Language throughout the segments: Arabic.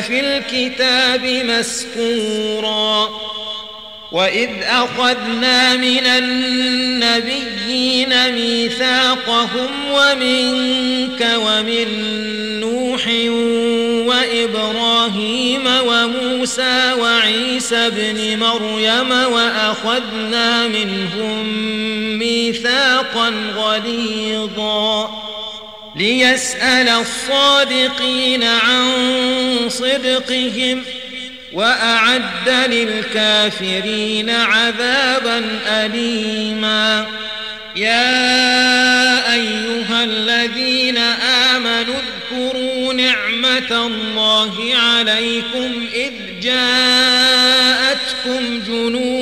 في الكتاب مسكورا. وإذ أخذنا من النبيين ميثاقهم ومنك ومن نوح وإبراهيم وموسى وعيسى بن مريم وأخذنا منهم ميثاقا غليظا. ليسأل الصادقين عن صدقهم وأعد للكافرين عذابا أليما. يا أيها الذين آمنوا اذكروا نعمة الله عليكم إذ جاءتكم جنود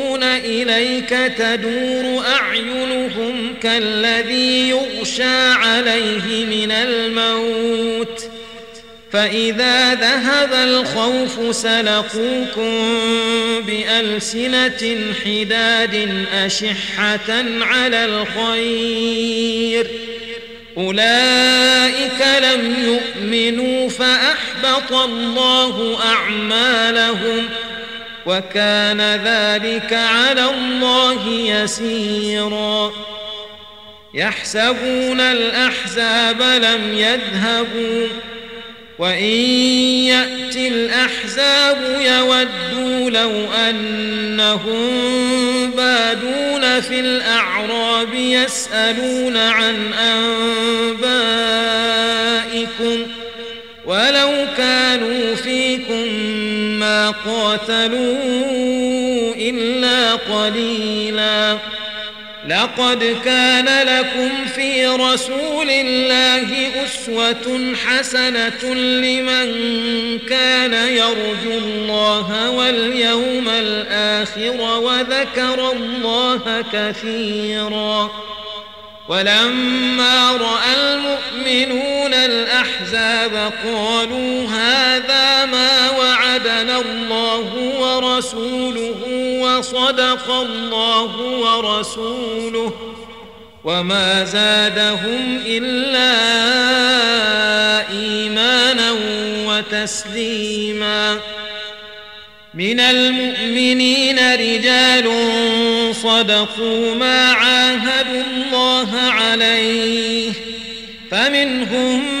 إليك تدور أعينهم كالذي يغشى عليه من الموت فإذا ذهب الخوف سلقوكم بألسنة حداد أشحة على الخير أولئك لم يؤمنوا فأحبط الله أعمالهم وكان ذلك على الله يسيرا. يحسبون الأحزاب لم يذهبوا وإن يأتي الأحزاب يودوا لو أنهم بادون في الأعراب يسألون عن أنبائكم. قاتلوا إلا قليلاً. لقد كان لكم في رسول الله أسوة حسنة لمن كان يرجو الله واليوم الآخر وذكر الله كثيرا. ولما رأى المؤمنون الأحزاب قالوا هذا وعدنا الله ورسوله وصدق الله ورسوله وما زادهم إلا إيمانا وتسليما. من المؤمنين رجال صدقوا ما عاهدوا الله عليه فمنهم من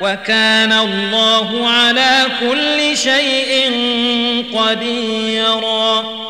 وكان الله على كل شيء قديرا.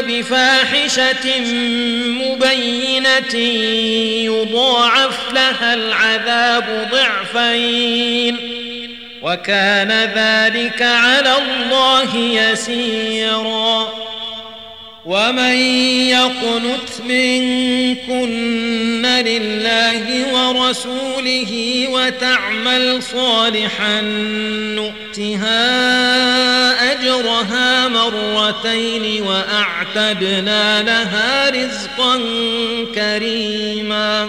بفاحشة مبينة يضاعف لها العذاب ضعفين وكان ذلك على الله يسيرا ومن يقنت منكن لله ورسوله وتعمل صالحا نؤتها اجرها مرتين واعتدنا لها رزقا كريما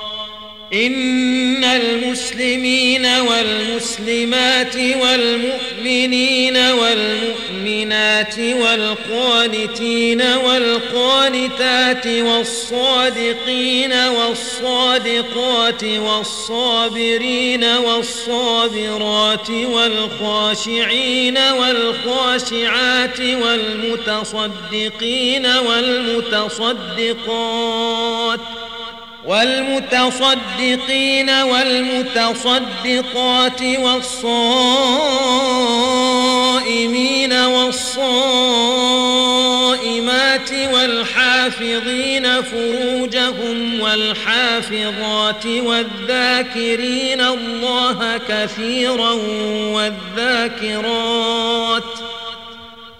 إن المسلمين والمسلمات والمؤمنين والمؤمنات والقانتين والقانتات والصادقين والصادقات والصابرين والصابرات والخاشعين والخاشعات والمتصدقين والمتصدقات والمتصدقين والمتصدقات والصائمين والصائمات والحافظين فروجهم والحافظات والذاكرين الله كثيرا والذاكرات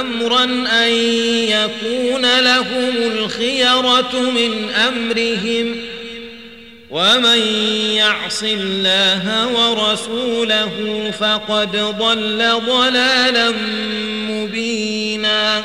أمرا أن يكون لهم الخيرة من أمرهم. ومن يعص الله ورسوله فقد ضل ضلالا مبينا.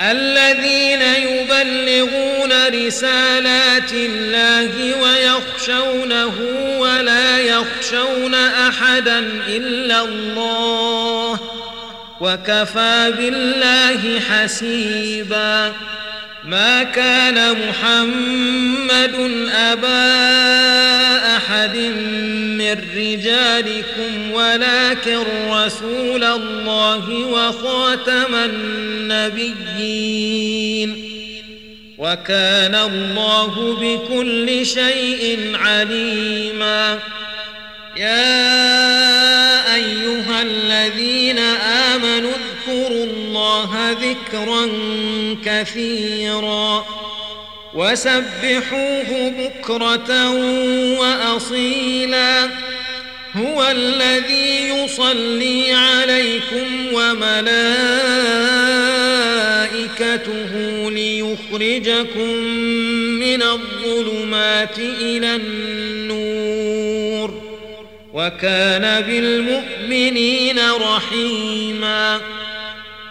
الذين يبلغون رسالات الله ويخشونه ولا يخشون أحدا إلا الله وكفى بالله حسيبا ما كان محمد أبا أحد من رجالكم ولكن رسول الله وخاتم النبيين وكان الله بكل شيء عليما. يا أيها الذين آمنوا اذكروا الله ذكرا كثيرا. وسبحوه بكرة وأصيلا. هو الذي يصلي عليكم وملائكته ليخرجكم من الظلمات إلى النور. وكان بالمؤمنين رحيما.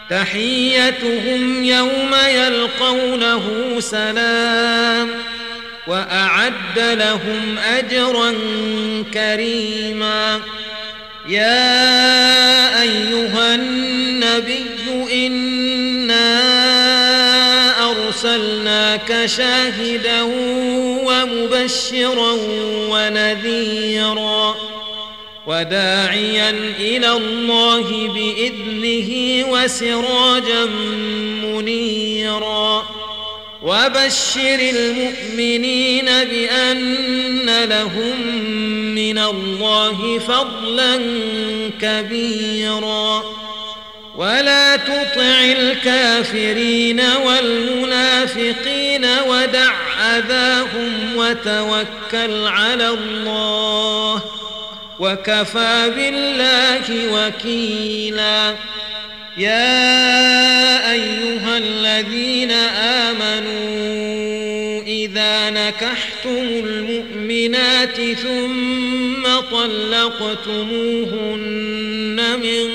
تحيتهم يوم يلقونه سلام وأعد لهم أجرا كريما. يا أيها النبي إنا أرسلناك شاهدا ومبشرا ونذيرا. وداعيا إلى الله بإذنه وسراجا منيرا. وبشر المؤمنين بأن لهم من الله فضلا كبيرا. ولا تطع الكافرين والمنافقين ودع أذاهم وتوكل على الله. وكفى بالله وكيلا. يا أيها الذين آمنوا إذا نكحتم المؤمنات ثم طلقتموهن من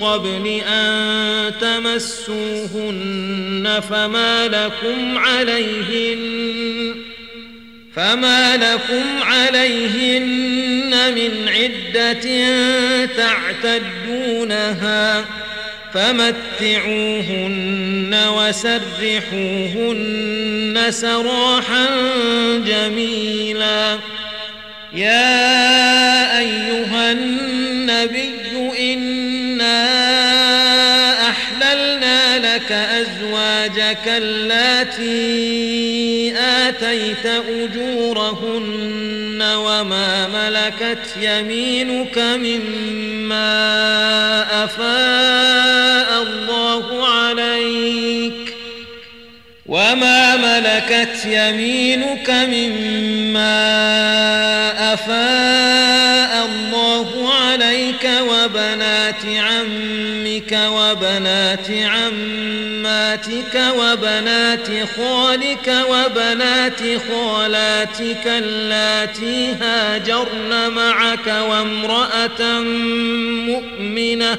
قبل أن تمسوهن فما لكم عليهن فما لكم عليهن من عدة تعتدونها فمتعوهن وسرحوهن سراحا جميلا. يا أيها النبي اللاتي آتيت أجورهن وما ملكت يمينك مما أفاء الله عليك وما ملكت يمينك مما أفاء الله عليك وبنات عمك وبنات عماتك وبنات خالك وبنات خالاتك اللاتي هاجرن معك وامرأة مؤمنة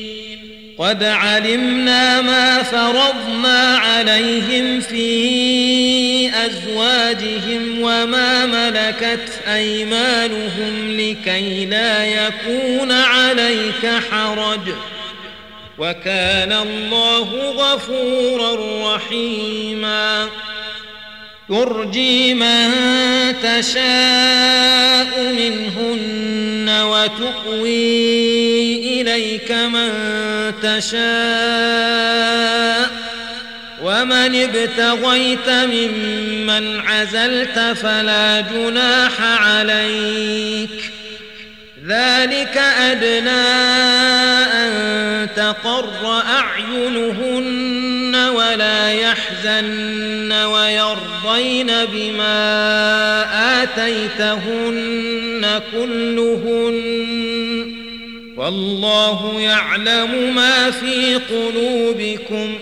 قد علمنا ما فرضنا عليهم في أزواجهم وما ملكت أيمانهم لكي لا يكون عليك حرج. وكان الله غفورا رحيما. ترجي من تشاء منهن وتؤوي إليك من تشاء. ومن ابتغيت ممن عزلت فلا جناح عليك. ذلك أدنى أن تقر أعينهن. ولا يحزن ويرضين بما آتيتهن كلهن والله يعلم ما في قلوبكم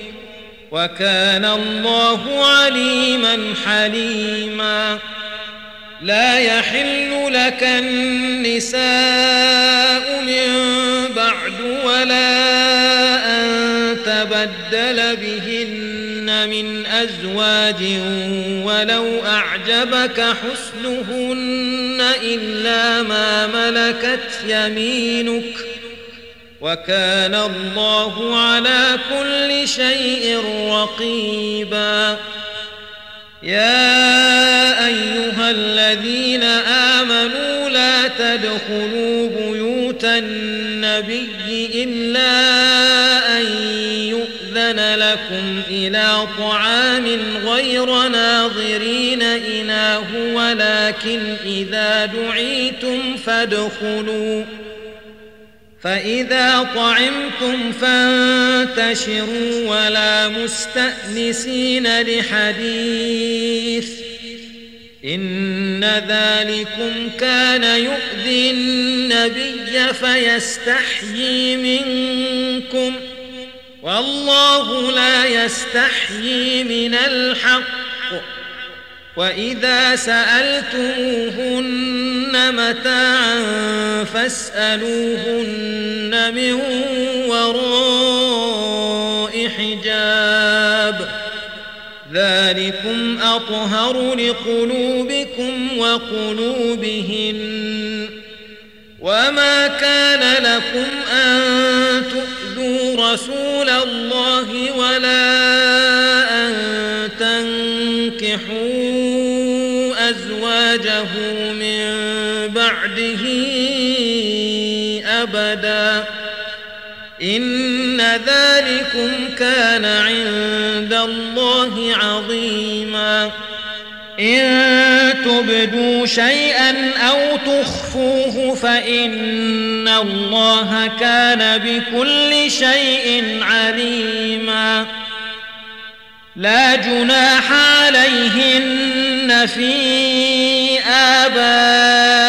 وكان الله عليما حليما لا يحل لك النساء من بعد ولا أن تبدل بهن من أزواج ولو أعجبك حسنهن إلا ما ملكت يمينك وكان الله على كل شيء رقيبا. يا أيها الذين آمنوا لا تدخلوا بيوت النبي إلا لكم إلى طعام غير ناظرين إناه ولكن إذا دعيتم فادخلوا. فإذا طعمتم فانتشروا ولا مستأنسين لحديث. إن ذلكم كان يؤذي النبي فيستحيي منكم. والله لا يستحيي من الحق. وإذا سألتموهن متاعا فاسألوهن من وراء حجاب. ذلكم أطهر لقلوبكم وقلوبهن. وما كان لكم أن تؤذوا رسول إن ذلكم كان عند الله عظيما. إن تبدوا شيئا أو تخفوه فإن الله كان بكل شيء عليما. لا جناح عليهن في آبائهن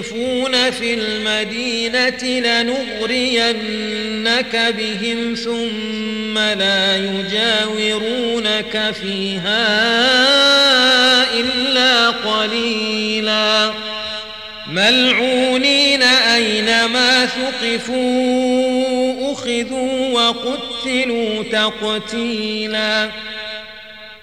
والمرجفون في المدينة لنغرينك بهم ثم لا يجاورونك فيها إلا قليلا. ملعونين أينما ثقفوا أخذوا وقتلوا تقتيلا.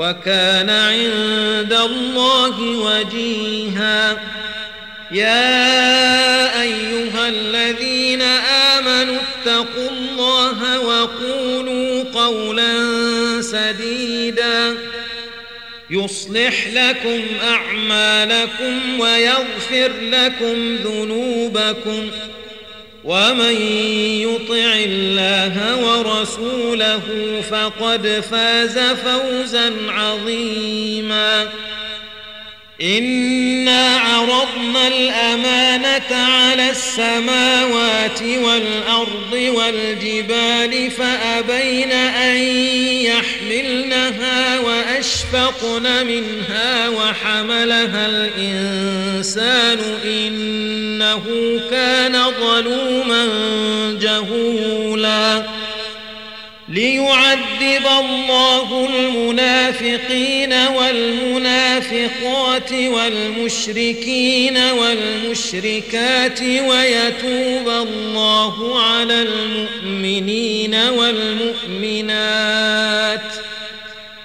وكان عند الله وجيها. يا أيها الذين آمنوا اتقوا الله وقولوا قولا سديدا. يصلح لكم أعمالكم ويغفر لكم ذنوبكم. ومن يطع الله ورسوله فقد فاز فوزا عظيما. إنا عرضنا الأمانة على السماوات والأرض والجبال فأبين أن يحملنها وأشفقن منها وحملها الإنسان إنه كان ظلوما جهولا. ليعذب الله المنافقين والمنافقات والمشركين والمشركات ويتوب الله على المؤمنين والمؤمنات.